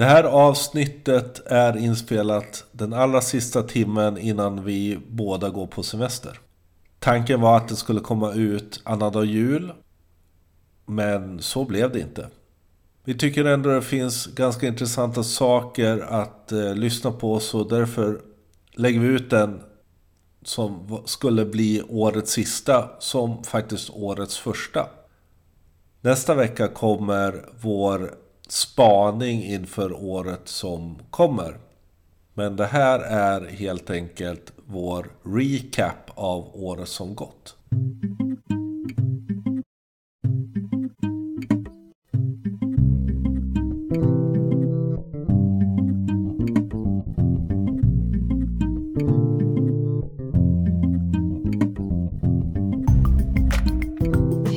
Det här avsnittet är inspelat den allra sista timmen innan vi båda går på semester. Tanken var att det skulle komma ut annandag jul. Men så blev det inte. Vi tycker ändå det finns ganska intressanta saker att eh, lyssna på så därför lägger vi ut den som skulle bli årets sista som faktiskt årets första. Nästa vecka kommer vår spaning inför året som kommer. Men det här är helt enkelt vår recap av året som gått.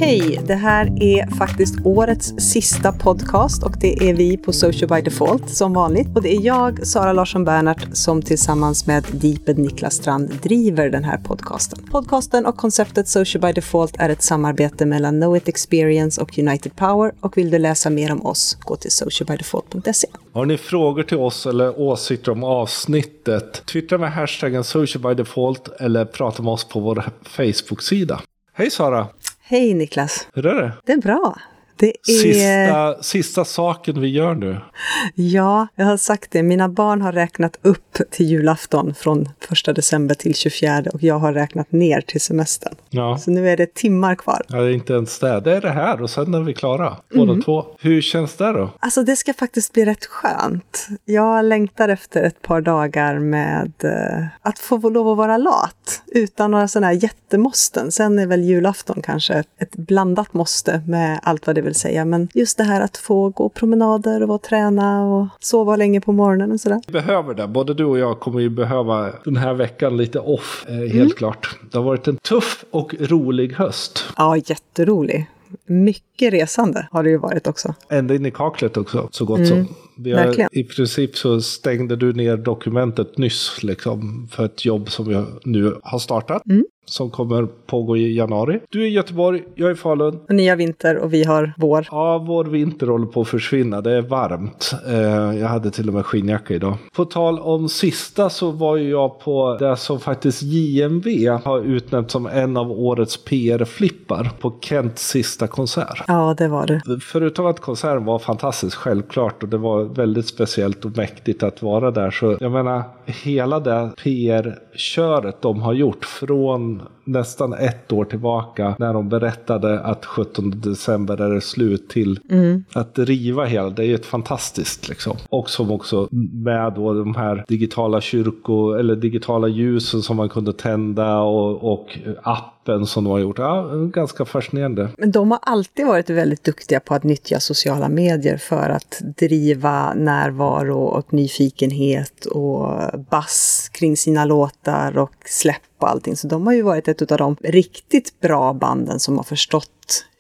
Hej! Det här är faktiskt årets sista podcast och det är vi på Social by Default som vanligt. Och det är jag, Sara Larsson Bernhardt, som tillsammans med Deeped Niklas Strand driver den här podcasten. Podcasten och konceptet Social by Default är ett samarbete mellan Know It Experience och United Power och vill du läsa mer om oss, gå till socialbydefault.se. Har ni frågor till oss eller åsikter om avsnittet? Twittra med hashtaggen socialbydefault eller prata med oss på vår Facebook-sida. Hej Sara! Hej Niklas! Hur är det? Det är bra. Det är... Sista, sista saken vi gör nu. Ja, jag har sagt det. Mina barn har räknat upp till julafton från 1 december till 24 och jag har räknat ner till semestern. Ja. Så nu är det timmar kvar. Ja, det är inte ens det. Det är det här och sen är vi klara. Båda mm. två. Hur känns det då? Alltså det ska faktiskt bli rätt skönt. Jag längtar efter ett par dagar med uh, att få lov att vara lat. Utan några sådana här jättemåsten. Sen är väl julafton kanske ett blandat måste med allt vad det vill säga. Men just det här att få gå promenader och träna och sova länge på morgonen och sådär. Vi behöver det. Både du och jag kommer ju behöva den här veckan lite off, eh, helt mm. klart. Det har varit en tuff och rolig höst. Ja, jätterolig. Mycket resande har det ju varit också. Ända in i kaklet också, så gott mm. som. Har, I princip så stängde du ner dokumentet nyss liksom, för ett jobb som vi nu har startat. Mm som kommer pågå i januari. Du är i Göteborg, jag är i Falun. Och ni har vinter och vi har vår. Ja, vår vinter håller på att försvinna. Det är varmt. Eh, jag hade till och med skinnjacka idag. På tal om sista så var ju jag på det som faktiskt JMV har utnämnt som en av årets PR-flippar på Kents sista konsert. Ja, det var det. Förutom att konserten var fantastisk, självklart, och det var väldigt speciellt och mäktigt att vara där. Så jag menar, hela det PR-köret de har gjort från nästan ett år tillbaka när de berättade att 17 december är det slut till mm. att riva hela. Det är ju ett fantastiskt liksom. Och som också med då de här digitala kyrko eller digitala ljusen som man kunde tända och, och appen som de har gjort. Ja, ganska fascinerande. Men de har alltid varit väldigt duktiga på att nyttja sociala medier för att driva närvaro och nyfikenhet och bass kring sina låtar och släpp och allting. Så de har ju varit ett av de riktigt bra banden som har förstått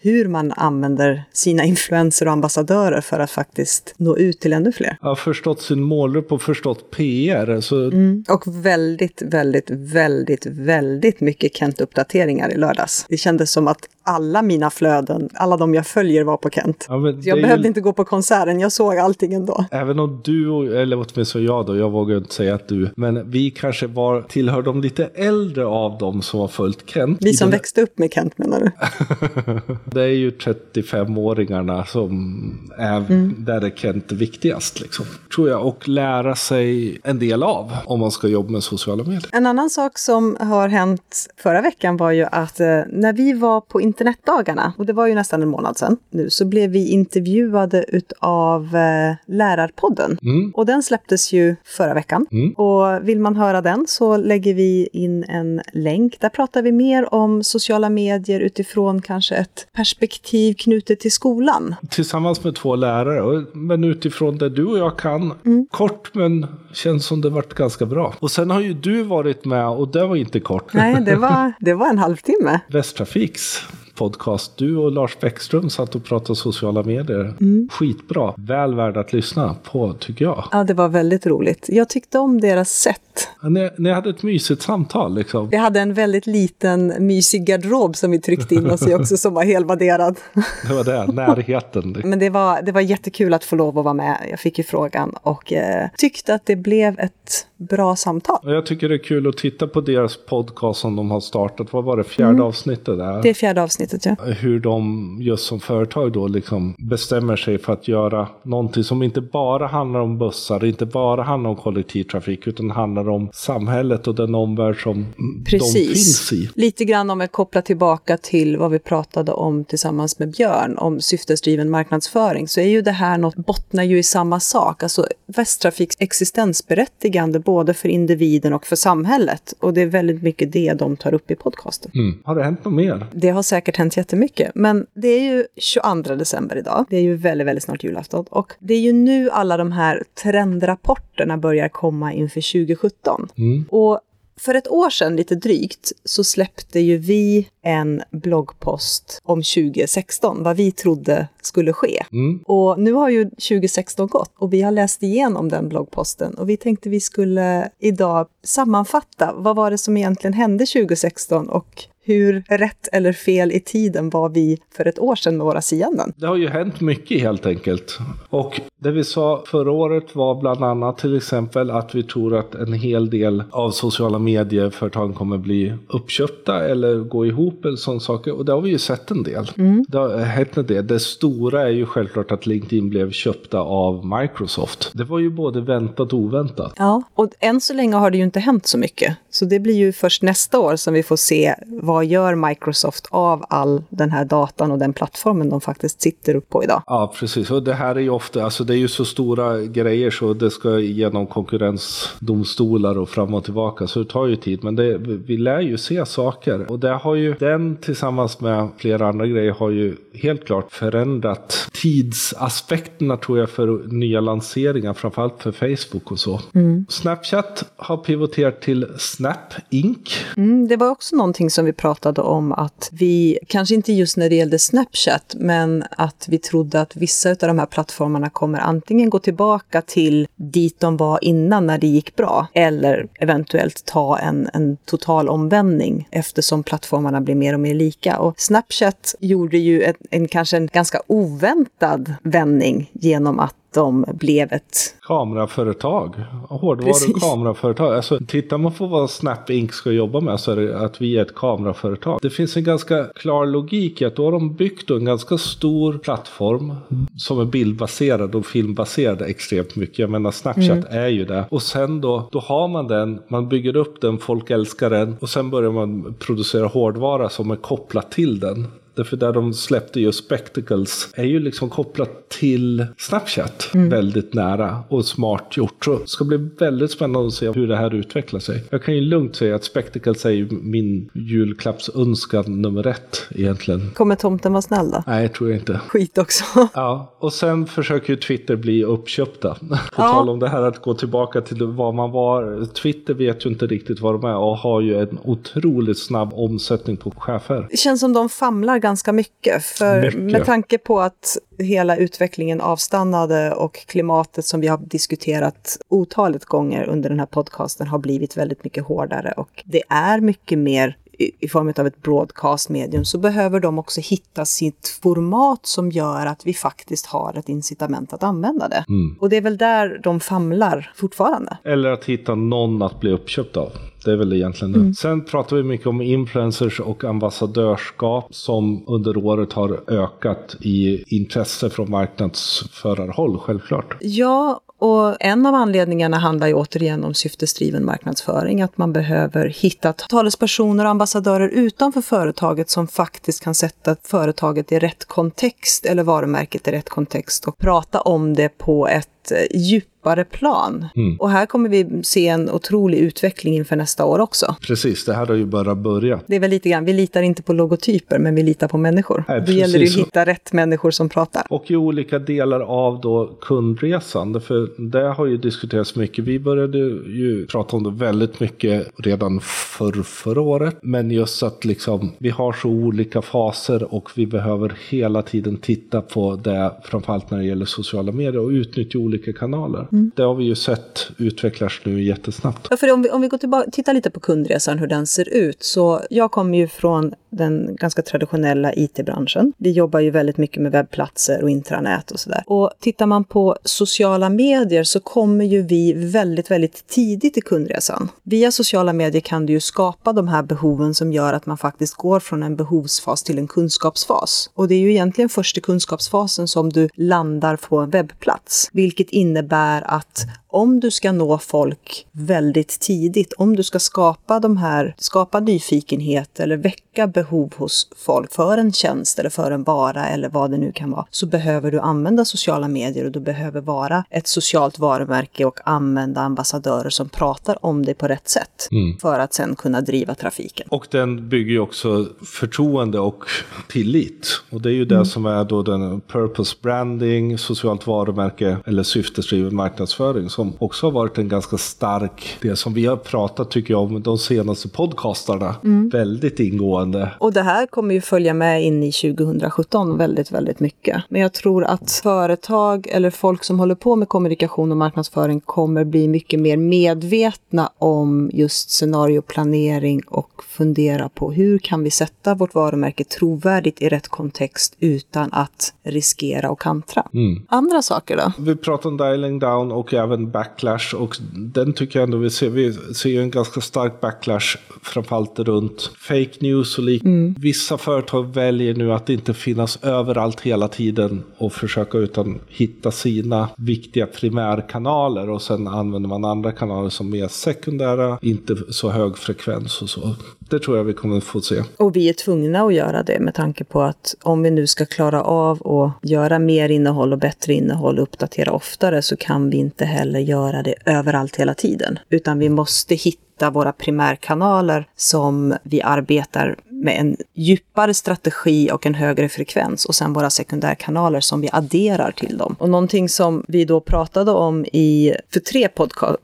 hur man använder sina influenser och ambassadörer för att faktiskt nå ut till ännu fler. Jag har förstått sin målgrupp och förstått PR. Så... Mm. Och väldigt, väldigt, väldigt, väldigt mycket Kent-uppdateringar i lördags. Det kändes som att alla mina flöden, alla de jag följer var på Kent. Ja, jag behövde ju... inte gå på konserten, jag såg allting ändå. Även om du, eller åtminstone jag då, jag vågar inte säga att du, men vi kanske var, tillhör de lite äldre av dem som har följt Kent. Vi som den... växte upp med Kent menar du? det är ju 35-åringarna som är mm. där är Kent viktigast. Liksom, tror jag. Och lära sig en del av om man ska jobba med sociala medier. En annan sak som har hänt förra veckan var ju att eh, när vi var på internetdagarna, och det var ju nästan en månad sedan nu, så blev vi intervjuade utav eh, Lärarpodden. Mm. Och den släpptes ju förra veckan. Mm. Och vill man höra den så lägger vi in en länk. Där pratar vi mer om sociala medier utifrån kanske ett perspektiv knutet till skolan. Tillsammans med två lärare, men utifrån det du och jag kan. Mm. Kort men känns som det varit ganska bra. Och sen har ju du varit med och det var inte kort. Nej, det var, det var en halvtimme. Västtrafiks podcast. Du och Lars Bäckström satt och pratade sociala medier. Skitbra. Väl värd att lyssna på, tycker jag. Ja, det var väldigt roligt. Jag tyckte om deras sätt. Ni, ni hade ett mysigt samtal liksom. Vi hade en väldigt liten mysig garderob som vi tryckte in oss i också som var helvärderad. Det var det, närheten. Men det var, det var jättekul att få lov att vara med. Jag fick ju frågan och eh, tyckte att det blev ett bra samtal. Jag tycker det är kul att titta på deras podcast som de har startat. Vad var det, fjärde avsnittet där? Det är fjärde avsnittet, ja. hur de just som företag då liksom bestämmer sig för att göra någonting som inte bara handlar om bussar, inte bara handlar om kollektivtrafik, utan handlar om samhället och den omvärld som de finns i. Lite grann om jag kopplar tillbaka till vad vi pratade om tillsammans med Björn, om syftesdriven marknadsföring, så är ju det här något, bottnar ju i samma sak. Alltså Västtrafiks existensberättigande både för individen och för samhället. Och det är väldigt mycket det de tar upp i podcasten. Mm. Har det hänt något mer? Det har säkert hänt jättemycket. Men det är ju 22 december idag. Det är ju väldigt, väldigt snart julafton. Och det är ju nu alla de här trendrapporterna börjar komma inför 2017. Mm. Och för ett år sedan, lite drygt, så släppte ju vi en bloggpost om 2016, vad vi trodde skulle ske. Mm. Och nu har ju 2016 gått och vi har läst igenom den bloggposten och vi tänkte vi skulle idag sammanfatta vad var det som egentligen hände 2016 och hur rätt eller fel i tiden var vi för ett år sedan med våra sianden? Det har ju hänt mycket helt enkelt. Och det vi sa förra året var bland annat till exempel att vi tror att en hel del av sociala medieföretagen kommer bli uppköpta eller gå ihop eller sådana saker. Och det har vi ju sett en del. Mm. Det har hänt en del. Det stora är ju självklart att LinkedIn blev köpta av Microsoft. Det var ju både väntat och oväntat. Ja, och än så länge har det ju inte hänt så mycket. Så det blir ju först nästa år som vi får se vad gör Microsoft av all den här datan och den plattformen de faktiskt sitter upp på idag. Ja, precis. Och det här är ju ofta, alltså det är ju så stora grejer så det ska genom konkurrensdomstolar och fram och tillbaka. Så det tar ju tid. Men det, vi lär ju se saker. Och det har ju, den tillsammans med flera andra grejer har ju helt klart förändrat tidsaspekterna tror jag för nya lanseringar. Framförallt för Facebook och så. Snapchat har pivoterat till Snap Inc. Mm, det var också någonting som vi pratade om att vi, kanske inte just när det gällde Snapchat, men att vi trodde att vissa av de här plattformarna kommer antingen gå tillbaka till dit de var innan när det gick bra, eller eventuellt ta en, en total omvändning eftersom plattformarna blir mer och mer lika. Och Snapchat gjorde ju en, en kanske en ganska oväntad vändning genom att de blev ett... Kameraföretag. Hårdvaru kameraföretag. Alltså, tittar man på vad Snap Inc ska jobba med så är det att vi är ett kameraföretag. Det finns en ganska klar logik i att då har de byggt en ganska stor plattform som är bildbaserad och filmbaserad extremt mycket. Jag menar Snapchat är ju det. Och sen då, då har man den, man bygger upp den, folk älskar den och sen börjar man producera hårdvara som är kopplat till den. Därför där de släppte just Spectacles är ju liksom kopplat till Snapchat väldigt nära och smart gjort. Så det ska bli väldigt spännande att se hur det här utvecklar sig. Jag kan ju lugnt säga att Spectacles är ju min julklappsönskan nummer ett egentligen. Kommer tomten vara snäll då? Nej, tror jag inte. Skit också. Ja, och sen försöker ju Twitter bli uppköpta. På Ja. tal om det här att gå tillbaka till vad man var. Twitter vet ju inte riktigt vad de är och har ju en otroligt snabb omsättning på chefer. Det känns som de famlar ganska mycket. För Mycket. med tanke på att hela utvecklingen avstannade och klimatet som vi har diskuterat otaligt gånger under den här podcasten har blivit väldigt mycket hårdare. Och det är mycket mer i i form av ett broadcast-medium så behöver de också hitta sitt format som gör att vi faktiskt har ett incitament att använda det. Och det är väl där de famlar fortfarande. Eller att hitta någon att bli uppköpt av. Det är väl egentligen det. Sen pratar vi mycket om influencers och ambassadörskap som under året har ökat i intresse från marknadsförarhåll, självklart. Ja, och en av anledningarna handlar ju återigen om syftesdriven marknadsföring, att man behöver hitta talespersoner och ambassadörer utanför företaget som faktiskt kan sätta företaget i rätt kontext eller varumärket i rätt kontext och prata om det på ett eh, djup djupare plan. Mm. Och här kommer vi se en otrolig utveckling inför nästa år också. Precis, det här har ju bara börjat. Det är väl lite grann, vi litar inte på logotyper, men vi litar på människor. Nej, Då gäller det att hitta rätt människor som pratar. Och i olika delar av då kundresan, för det har ju diskuterats mycket. Vi började ju prata om det väldigt mycket redan för förra året, men just att liksom vi har så olika faser och vi behöver hela tiden titta på det, framförallt när det gäller sociala medier och utnyttja olika kanaler. Mm. Det har vi ju sett utvecklas nu jättesnabbt. Ja, för om vi, om vi går tillbaka, tittar lite på kundresan, hur den ser ut, så jag kommer ju från den ganska traditionella IT-branschen. Vi jobbar ju väldigt mycket med webbplatser och intranät och sådär. Och tittar man på sociala medier så kommer ju vi väldigt, väldigt tidigt i kundresan. Via sociala medier kan du ju skapa de här behoven som gör att man faktiskt går från en behovsfas till en kunskapsfas. Och det är ju egentligen först i kunskapsfasen som du landar på en webbplats, vilket innebär att om du ska nå folk väldigt tidigt, om du ska skapa de här, skapa nyfikenhet eller väcka behov hos folk för en tjänst eller för en vara eller vad det nu kan vara, så behöver du använda sociala medier och du behöver vara ett socialt varumärke och använda ambassadörer som pratar om det på rätt sätt mm. för att sen kunna driva trafiken. Och den bygger ju också förtroende och tillit. Och det är ju det mm. som är då den purpose branding, socialt varumärke eller syftesdriven marknadsföring som också har varit en ganska stark, det som vi har pratat tycker jag om de senaste podcastarna, mm. väldigt ingående. Och det här kommer ju följa med in i 2017 väldigt, väldigt mycket. Men jag tror att företag eller folk som håller på med kommunikation och marknadsföring kommer bli mycket mer medvetna om just scenarioplanering och fundera på hur kan vi sätta vårt varumärke trovärdigt i rätt kontext utan att riskera och kantra. Mm. Andra saker då? Vi pratar om dialing down och även backlash och den tycker jag ändå vi ser. Vi ser en ganska stark backlash framförallt runt fake news och liknande. Mm. Vissa företag väljer nu att inte finnas överallt hela tiden och försöka utan hitta sina viktiga primärkanaler och sen använder man andra kanaler som mer sekundära, inte så hög frekvens och så. Det tror jag vi kommer få se. Och vi är tvungna att göra det med tanke på att om vi nu ska klara av att göra mer innehåll och bättre innehåll och uppdatera oftare så kan vi inte heller göra det överallt hela tiden. Utan vi måste hitta våra primärkanaler som vi arbetar med en djupare strategi och en högre frekvens och sen våra sekundärkanaler som vi adderar till dem. Och någonting som vi då pratade om i, för tre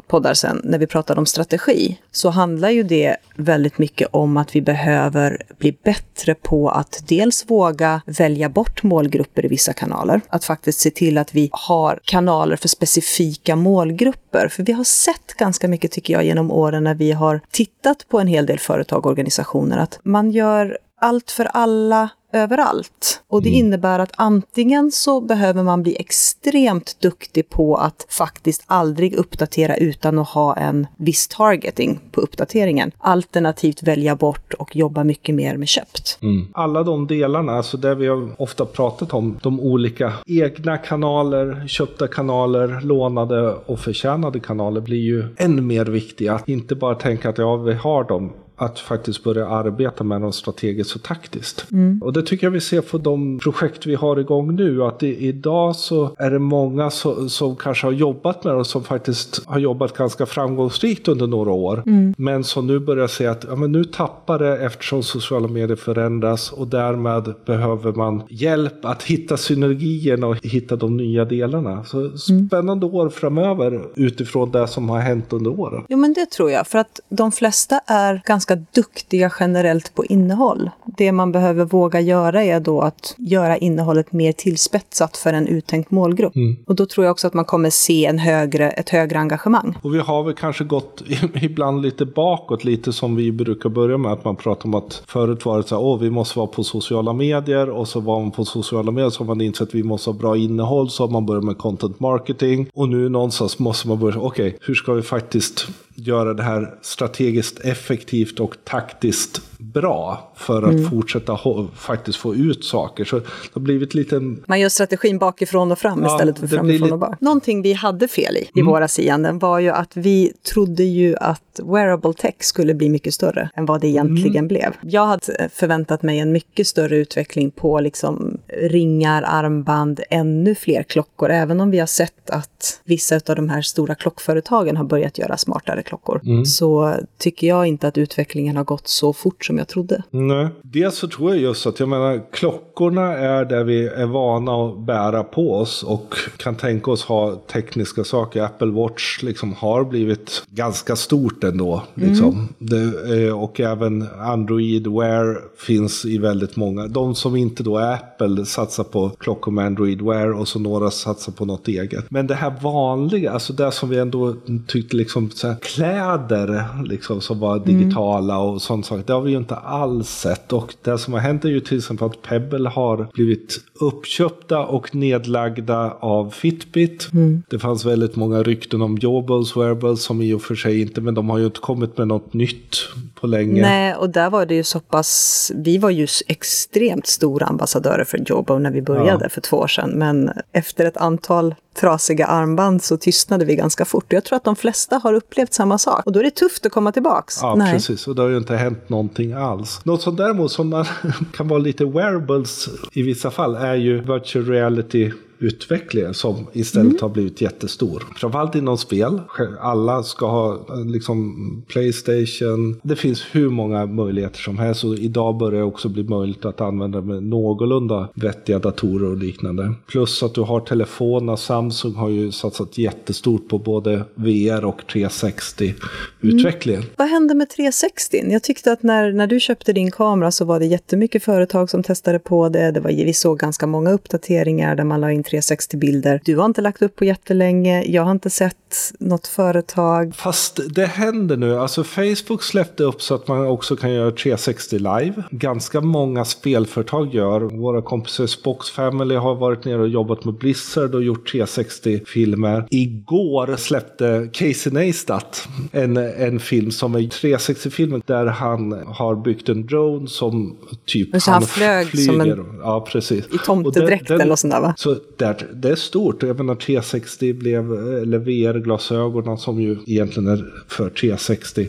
poddar sen, när vi pratade om strategi, så handlar ju det väldigt mycket om att vi behöver bli bättre på att dels våga välja bort målgrupper i vissa kanaler, att faktiskt se till att vi har kanaler för specifika målgrupper. För vi har sett ganska mycket, tycker jag, genom åren när vi har tittat på en hel del företag och organisationer, att man gör allt för alla överallt. Och det mm. innebär att antingen så behöver man bli extremt duktig på att faktiskt aldrig uppdatera utan att ha en viss targeting på uppdateringen. Alternativt välja bort och jobba mycket mer med köpt. Mm. Alla de delarna, alltså det vi har ofta pratat om, de olika egna kanaler, köpta kanaler, lånade och förtjänade kanaler blir ju än mer viktiga. Inte bara tänka att ja, vi har dem att faktiskt börja arbeta med dem strategiskt och taktiskt. Mm. Och det tycker jag vi ser på de projekt vi har igång nu, att det, idag så är det många så, som kanske har jobbat med dem som faktiskt har jobbat ganska framgångsrikt under några år. Mm. Men som nu börjar se att ja, men nu tappar det eftersom sociala medier förändras och därmed behöver man hjälp att hitta synergierna och hitta de nya delarna. Så mm. spännande mm. år framöver utifrån det som har hänt under åren. Jo men det tror jag, för att de flesta är ganska ganska duktiga generellt på innehåll. Det man behöver våga göra är då att göra innehållet mer tillspetsat för en uttänkt målgrupp. Mm. Och då tror jag också att man kommer se en högre, ett högre engagemang. Och vi har väl kanske gått ibland lite bakåt, lite som vi brukar börja med, att man pratar om att förut var det så här, åh, vi måste vara på sociala medier och så var man på sociala medier så har man insett att vi måste ha bra innehåll, så har man börjat med content marketing och nu någonstans måste man börja, okej, okay, hur ska vi faktiskt göra det här strategiskt effektivt och taktiskt bra för att mm. fortsätta faktiskt få ut saker. Så det har blivit lite... Man gör strategin bakifrån och fram ja, istället för framifrån lite... och bak. Någonting vi hade fel i, i mm. våra sianden, var ju att vi trodde ju att wearable tech skulle bli mycket större än vad det egentligen mm. blev. Jag hade förväntat mig en mycket större utveckling på liksom ringar, armband, ännu fler klockor. Även om vi har sett att vissa av de här stora klockföretagen har börjat göra smartare klockor. Mm. Så tycker jag inte att utvecklingen har gått så fort som jag trodde. Nej, dels så tror jag just att jag menar klockorna är där vi är vana att bära på oss och kan tänka oss ha tekniska saker. Apple Watch liksom har blivit ganska stort ändå. Liksom. Mm. Det, eh, och även Android Wear finns i väldigt många. De som inte då är Apple satsar på klockor med Android Wear och så några satsar på något eget. Men det här vanliga, alltså det som vi ändå tyckte liksom så här, kläder liksom som var digitala mm. och sånt saker. Det har vi ju inte alls sett. Och det som har hänt är ju till exempel att Pebble har blivit uppköpta och nedlagda av Fitbit. Mm. Det fanns väldigt många rykten om Jobables, Wearables som i och för sig inte, men de har ju inte kommit med något nytt på länge. Nej, och där var det ju så pass, vi var ju extremt stora ambassadörer för Jobo när vi började ja. för två år sedan, men efter ett antal trasiga armband så tystnade vi ganska fort. Jag tror att de flesta har upplevt samma sak. Och då är det tufft att komma tillbaks. Ja, Nej. precis. Och det har ju inte hänt någonting alls. Något som däremot som man kan vara lite wearables i vissa fall är ju virtual reality utvecklingen som istället mm. har blivit jättestor. Framförallt inom spel. Alla ska ha liksom Playstation. Det finns hur många möjligheter som helst och idag börjar det också bli möjligt att använda med någorlunda vettiga datorer och liknande. Plus att du har telefoner. Samsung har ju satsat jättestort på både VR och 360-utvecklingen. Mm. Vad hände med 360? Jag tyckte att när, när du köpte din kamera så var det jättemycket företag som testade på det. det var, vi såg ganska många uppdateringar där man la in 360-bilder. Du har inte lagt upp på jättelänge, jag har inte sett något företag. Fast det händer nu. Alltså Facebook släppte upp så att man också kan göra 360 live. Ganska många spelföretag gör. Våra kompisar Spox Family har varit nere och jobbat med Blizzard och gjort 360-filmer. Igår släppte Casey Neistat en, en film som är 360-filmen där han har byggt en drone som typ så han, han flög flyger. Som en... Ja, precis. I tomtedräkt eller något sånt där va? Så det, det är stort. Jag menar 360 blev, eller VR-glasögonen som ju egentligen är för 360,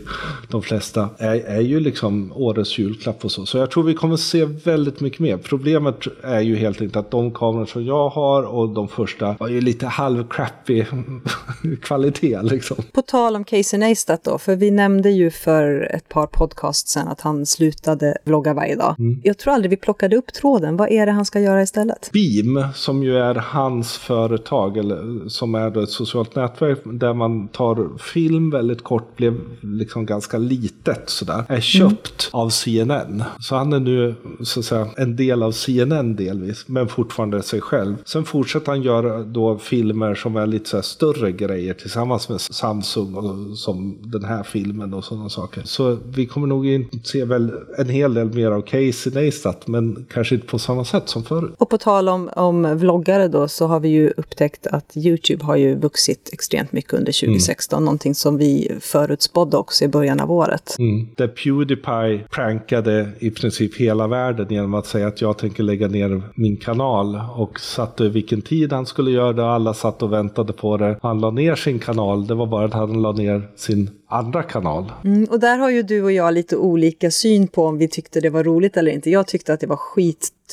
de flesta, är, är ju liksom årets julklapp och så. Så jag tror vi kommer se väldigt mycket mer. Problemet är ju helt enkelt att de kameror som jag har och de första var ju lite halvcrappy kvalitet liksom. På tal om Casey Neistat då, för vi nämnde ju för ett par podcast sen att han slutade vlogga varje dag. Mm. Jag tror aldrig vi plockade upp tråden. Vad är det han ska göra istället? Beam, som ju är hans företag, eller som är ett socialt nätverk där man tar film väldigt kort, blev liksom ganska litet sådär, är köpt mm. av CNN. Så han är nu så att säga en del av CNN delvis, men fortfarande sig själv. Sen fortsätter han göra då filmer som är lite så större grejer tillsammans med Samsung, och, som den här filmen och sådana saker. Så vi kommer nog inte se väl en hel del mer av Casey Neistat, men kanske inte på samma sätt som förut. Och på tal om, om vloggare då, så har vi ju upptäckt att YouTube har ju vuxit extremt mycket under 2016. Mm. Någonting som vi förutspådde också i början av året. Mm. Där Pewdiepie prankade i princip hela världen genom att säga att jag tänker lägga ner min kanal. Och satte vilken tid han skulle göra det. Alla satt och väntade på det. Han la ner sin kanal. Det var bara att han la ner sin andra kanal. Mm, och där har ju du och jag lite olika syn på om vi tyckte det var roligt eller inte. Jag tyckte att det var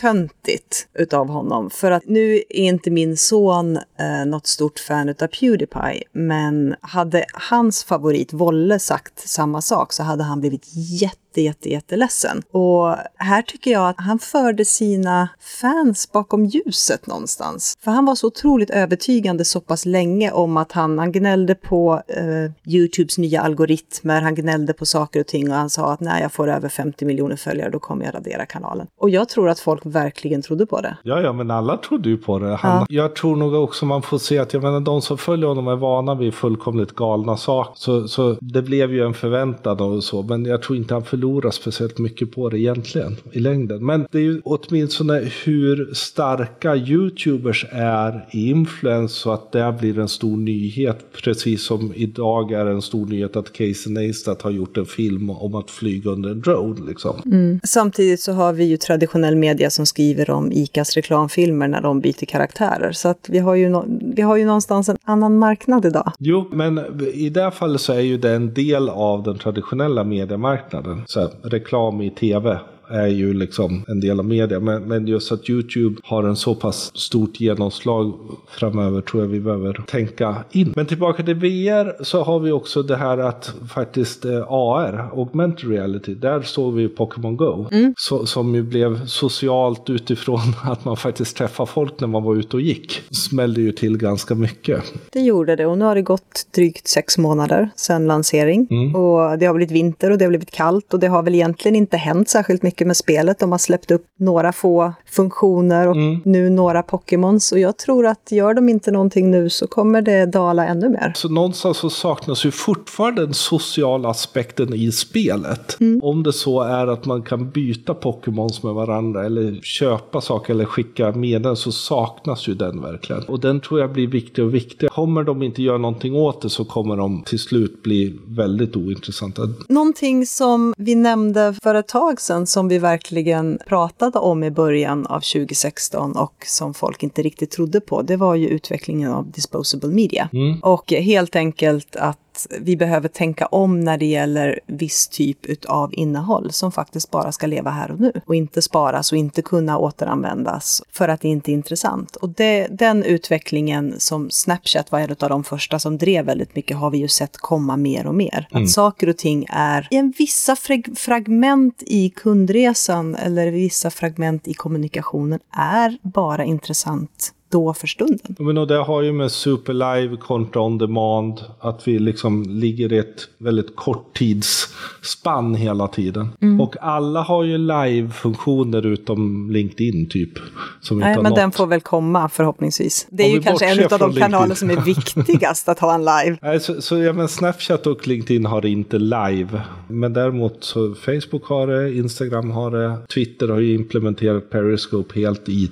töntigt utav honom. För att nu är inte min son eh, något stort fan utav Pewdiepie, men hade hans favorit Volle sagt samma sak så hade han blivit jätte jätte, jätte, jätteledsen. Och här tycker jag att han förde sina fans bakom ljuset någonstans. För han var så otroligt övertygande så pass länge om att han, han gnällde på eh, YouTubes nya algoritmer, han gnällde på saker och ting och han sa att när jag får över 50 miljoner följare då kommer jag radera kanalen. Och jag tror att folk verkligen trodde på det. Ja, ja, men alla trodde ju på det. Han, ja. Jag tror nog också man får se att jag menar, de som följer honom är vana vid fullkomligt galna saker. Så, så det blev ju en förväntan och så, men jag tror inte han förlorar speciellt mycket på det egentligen i längden. Men det är ju åtminstone hur starka YouTubers är i influens så att det blir en stor nyhet. Precis som idag är en stor nyhet att Casey Neistat har gjort en film om att flyga under en drone. Liksom. Mm. Samtidigt så har vi ju traditionell media som skriver om ICAs reklamfilmer när de byter karaktärer. Så att vi har ju, no vi har ju någonstans en annan marknad idag. Jo, men i det fallet så är ju det en del av den traditionella mediemarknaden. Så här, reklam i tv är ju liksom en del av media. Men, men just att YouTube har en så pass stort genomslag framöver tror jag vi behöver tänka in. Men tillbaka till VR så har vi också det här att faktiskt eh, AR, augmented reality, där såg vi Pokémon Go. Mm. Så, som ju blev socialt utifrån att man faktiskt träffade folk när man var ute och gick. Smällde ju till ganska mycket. Det gjorde det och nu har det gått drygt sex månader sedan lansering. Mm. Och det har blivit vinter och det har blivit kallt och det har väl egentligen inte hänt särskilt mycket med spelet. De har släppt upp några få funktioner och mm. nu några Pokémons. Och jag tror att gör de inte någonting nu så kommer det dala ännu mer. Så någonstans så saknas ju fortfarande den sociala aspekten i spelet. Mm. Om det så är att man kan byta Pokémons med varandra eller köpa saker eller skicka meddelanden så saknas ju den verkligen. Och den tror jag blir viktig och viktig. Kommer de inte göra någonting åt det så kommer de till slut bli väldigt ointressanta. Någonting som vi nämnde för ett tag sedan som vi verkligen pratade om i början av 2016 och som folk inte riktigt trodde på, det var ju utvecklingen av disposable media. Mm. Och helt enkelt att vi behöver tänka om när det gäller viss typ av innehåll som faktiskt bara ska leva här och nu och inte sparas och inte kunna återanvändas för att det inte är intressant. Och det, den utvecklingen som Snapchat var en av de första som drev väldigt mycket har vi ju sett komma mer och mer. Mm. Att saker och ting är i en vissa frag fragment i kundresan eller vissa fragment i kommunikationen är bara intressant då för stunden. Men och det har ju med Superlive kontra on demand, att vi liksom ligger i ett väldigt kort tidsspann hela tiden. Mm. Och alla har ju live-funktioner utom LinkedIn typ. Som Nej, men något. den får väl komma förhoppningsvis. Det är ju kanske en av de kanaler som är viktigast att ha en live. Nej, så, så ja, men Snapchat och LinkedIn har inte live. Men däremot så Facebook har det, Instagram har det, Twitter har ju implementerat Periscope helt i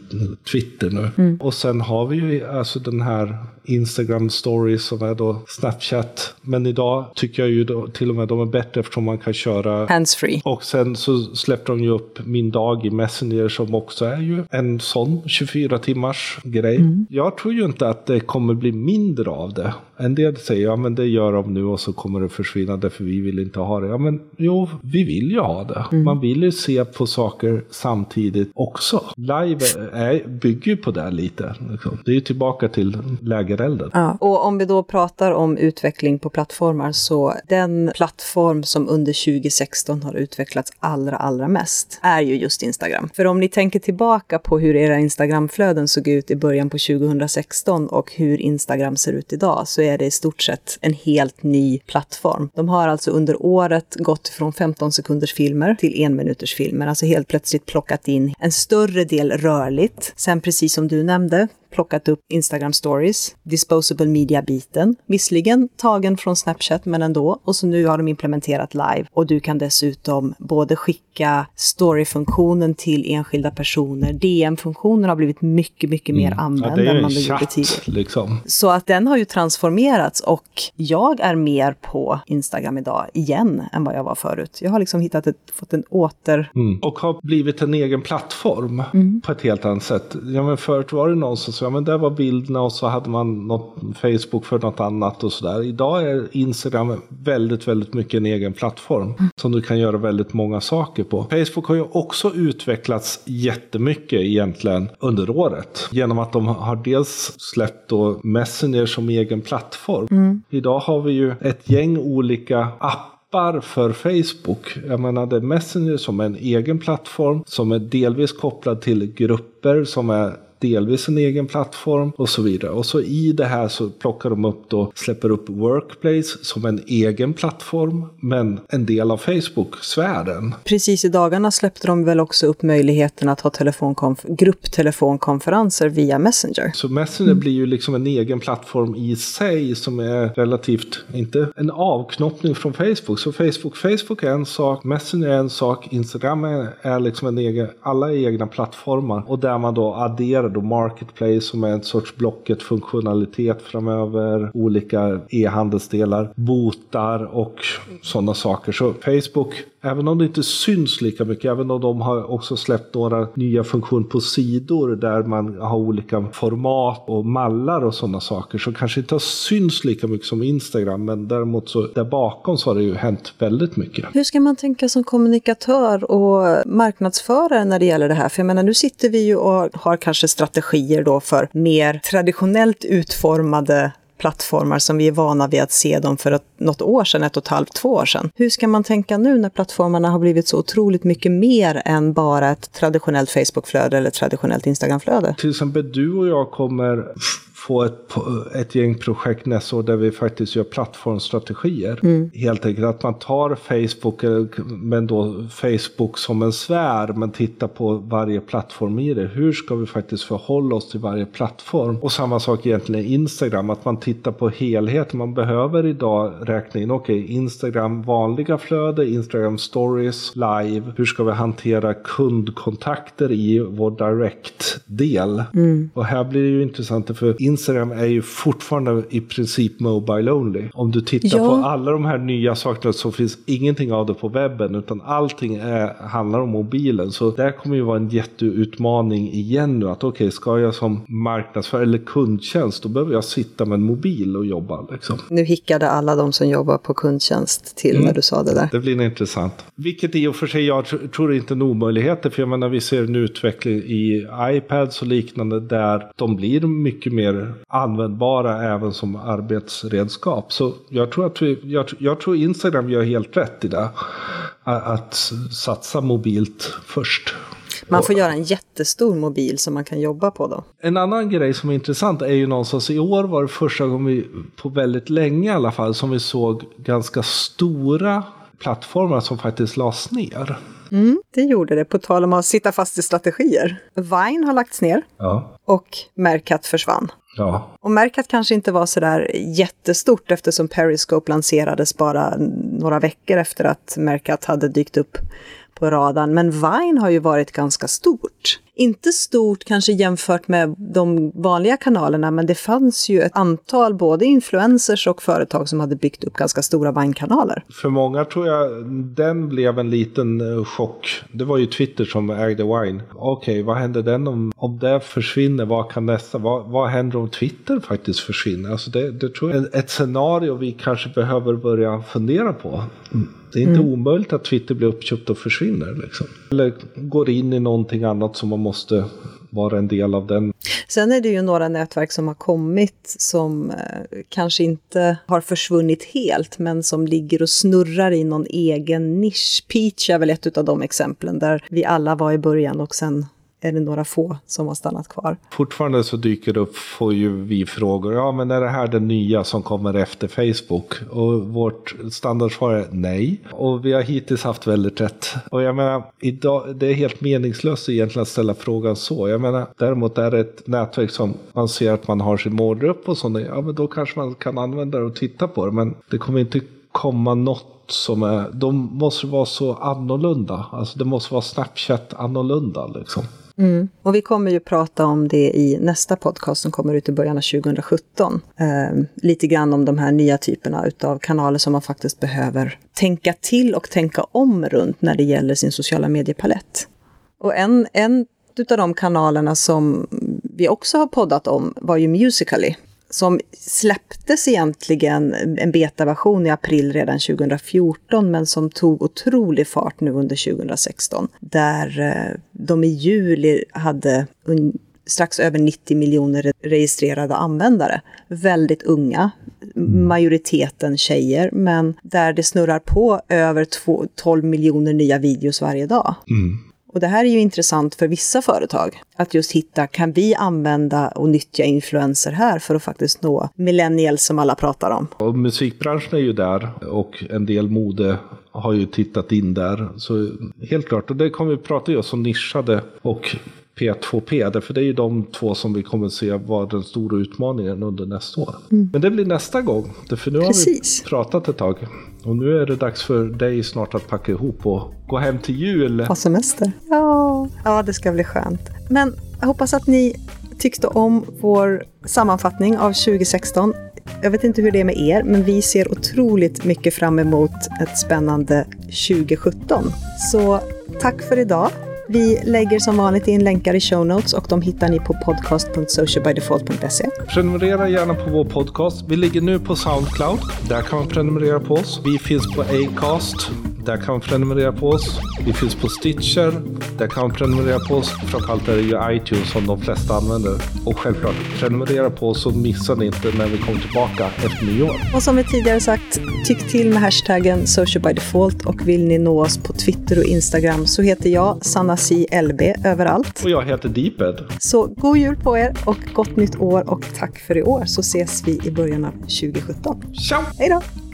Twitter nu. Mm. Och sen har vi ju alltså den här Instagram stories som är då Snapchat. Men idag tycker jag ju då, till och med de är bättre eftersom man kan köra handsfree. Och sen så släppte de ju upp Min dag i Messenger som också är ju en sån 24 timmars grej. Mm. Jag tror ju inte att det kommer bli mindre av det. En del säger ja men det gör de nu och så kommer det försvinna därför vi vill inte ha det. Ja men jo, vi vill ju ha det. Mm. Man vill ju se på saker samtidigt också. Live är, bygger ju på det lite. Liksom. Det är ju tillbaka till lägerelden. Ja. Och om vi då pratar om utveckling på plattformar så den plattform som under 2016 har utvecklats allra, allra mest är ju just Instagram. För om ni tänker tillbaka på hur era Instagramflöden såg ut i början på 2016 och hur Instagram ser ut idag så är det i stort sett en helt ny plattform. De har alltså under året gått från 15 sekunders filmer till en minuters filmer, alltså helt plötsligt plockat in en större del rörligt. Sen precis som du nämnde, plockat upp Instagram stories, disposable media-biten, visserligen tagen från Snapchat men ändå, och så nu har de implementerat live och du kan dessutom både skicka story-funktionen till enskilda personer, DM-funktionen har blivit mycket, mycket mer mm. använd ja, än man gjorde tidigare. Liksom. Så att den har ju transformerats och jag är mer på Instagram idag igen än vad jag var förut. Jag har liksom hittat ett, fått en åter... Mm. Och har blivit en egen plattform mm. på ett helt annat sätt. Ja, men förut var det någon som ja men där var bilderna och så hade man något Facebook för något annat och sådär. Idag är Instagram väldigt, väldigt mycket en egen plattform mm. som du kan göra väldigt många saker på. Facebook har ju också utvecklats jättemycket egentligen under året. Genom att de har dels släppt då Messenger som egen plattform. Mm. Idag har vi ju ett gäng olika appar för Facebook. Jag menar det är Messenger som är en egen plattform som är delvis kopplad till grupper som är delvis en egen plattform och så vidare. Och så i det här så plockar de upp då, släpper upp Workplace som en egen plattform, men en del av Facebook-sfären. Precis i dagarna släppte de väl också upp möjligheten att ha telefonkonf- grupptelefonkonferenser via Messenger. Så Messenger mm. blir ju liksom en egen plattform i sig som är relativt, inte en avknoppning från Facebook. Så Facebook, Facebook är en sak, Messenger är en sak, Instagram är, är liksom en egen, alla är egna plattformar. Och där man då adderar då Marketplace som är en sorts Blocket-funktionalitet framöver, olika e-handelsdelar, botar och sådana saker. Så Facebook även om det inte syns lika mycket, även om de har också släppt några nya funktioner på sidor där man har olika format och mallar och sådana saker, så kanske inte har syns lika mycket som Instagram, men däremot så där bakom så har det ju hänt väldigt mycket. Hur ska man tänka som kommunikatör och marknadsförare när det gäller det här? För jag menar, nu sitter vi ju och har kanske strategier då för mer traditionellt utformade plattformar som vi är vana vid att se dem för ett, något år sedan, ett och ett halvt, två år sedan. Hur ska man tänka nu när plattformarna har blivit så otroligt mycket mer än bara ett traditionellt Facebookflöde eller ett traditionellt Instagramflöde? Till exempel du och jag kommer få ett, ett gäng projekt nästa år där vi faktiskt gör plattformsstrategier. Mm. Helt enkelt att man tar Facebook, men då Facebook som en sfär, men tittar på varje plattform i det. Hur ska vi faktiskt förhålla oss till varje plattform? Och samma sak egentligen Instagram, att man tittar på helheten. Man behöver idag räkna in, okej, okay, Instagram vanliga flöde, Instagram stories, live. Hur ska vi hantera kundkontakter i vår direct-del? Mm. Och här blir det ju intressant, för Instagram är ju fortfarande i princip mobile only. Om du tittar ja. på alla de här nya sakerna så finns ingenting av det på webben utan allting är, handlar om mobilen. Så det kommer ju vara en jätteutmaning igen nu att okej, okay, ska jag som marknadsförare eller kundtjänst då behöver jag sitta med en mobil och jobba. Liksom. Nu hickade alla de som jobbar på kundtjänst till mm. när du sa det där. Det blir intressant. Vilket i och för sig jag tror inte är en omöjlighet. För jag menar vi ser en utveckling i iPads och liknande där de blir mycket mer användbara även som arbetsredskap. Så jag tror att vi, jag, jag tror Instagram gör helt rätt i det. Att satsa mobilt först. Man får göra en jättestor mobil som man kan jobba på då. En annan grej som är intressant är ju någonstans i år var det första gången vi, på väldigt länge i alla fall, som vi såg ganska stora plattformar som faktiskt lades ner. Mm, det gjorde det, på tal om att sitta fast i strategier. Vine har lagts ner ja. och Mercat försvann. Ja. Och Mercat kanske inte var sådär jättestort eftersom Periscope lanserades bara några veckor efter att Mercat hade dykt upp på radarn. Men Vine har ju varit ganska stort. Inte stort kanske jämfört med de vanliga kanalerna, men det fanns ju ett antal både influencers och företag som hade byggt upp ganska stora Vine-kanaler. För många tror jag den blev en liten eh, chock. Det var ju Twitter som ägde Vine. Okej, okay, vad händer den om, om det försvinner? Vad kan nästa? Vad, vad händer om Twitter faktiskt försvinner? Alltså det, det tror jag är ett scenario vi kanske behöver börja fundera på. Mm. Det är inte mm. omöjligt att Twitter blir uppköpt och försvinner. Liksom. Eller går in i någonting annat som man måste vara en del av den. Sen är det ju några nätverk som har kommit som eh, kanske inte har försvunnit helt, men som ligger och snurrar i någon egen nisch. Peach är väl ett av de exemplen där vi alla var i början och sen är det några få som har stannat kvar. Fortfarande så dyker det upp, får ju vi frågor, ja men är det här det nya som kommer efter Facebook? Och vårt standardsvar är nej. Och vi har hittills haft väldigt rätt. Och jag menar, idag, det är helt meningslöst egentligen att ställa frågan så. Jag menar, däremot är det ett nätverk som man ser att man har sin målgrupp och sånt, ja men då kanske man kan använda det och titta på det. Men det kommer inte komma något som är, de måste vara så annorlunda. Alltså det måste vara Snapchat annorlunda liksom. Mm. Och vi kommer ju prata om det i nästa podcast som kommer ut i början av 2017. Eh, lite grann om de här nya typerna av kanaler som man faktiskt behöver tänka till och tänka om runt när det gäller sin sociala mediepalett. Och en, en av de kanalerna som vi också har poddat om var ju Musical.ly som släpptes egentligen en betaversion i april redan 2014 men som tog otrolig fart nu under 2016. Där eh, de i juli hade strax över 90 miljoner registrerade användare. Väldigt unga, majoriteten tjejer, men där det snurrar på över 12 miljoner nya videos varje dag. Mm. Och det här är ju intressant för vissa företag. Att just hitta, kan vi använda och nyttja influenser här för att faktiskt nå millennials som alla pratar om? Och musikbranschen är ju där och en del mode har ju tittat in där. Så helt klart, och det kommer vi prata just om nischade och P2P. Därför det är ju de två som vi kommer se vara den stora utmaningen under nästa år. Mm. Men det blir nästa gång. För nu Precis. har vi pratat ett tag. Och nu är det dags för dig snart att packa ihop och gå hem till jul. Ha semester. Ja, ja det ska bli skönt. Men jag hoppas att ni tyckte om vår sammanfattning av 2016. Jag vet inte hur det är med er, men vi ser otroligt mycket fram emot ett spännande 2017. Så tack för idag. Vi lägger som vanligt in länkar i show notes och de hittar ni på podcast.socialbydefault.se. Prenumerera gärna på vår podcast. Vi ligger nu på Soundcloud. Där kan man prenumerera på oss. Vi finns på Acast. Där kan man prenumerera på oss. Vi finns på Stitcher. Där kan man prenumerera på oss. Framförallt är det ju iTunes som de flesta använder. Och självklart, prenumerera på oss så missar ni inte när vi kommer tillbaka efter nyår. Och som vi tidigare sagt, tyck till med hashtaggen socialbydefault och vill ni nå oss på Twitter och Instagram så heter jag Sanna C. LB överallt. Och jag heter Deeped. Så god jul på er och gott nytt år och tack för i år så ses vi i början av 2017. Ciao! Hej då!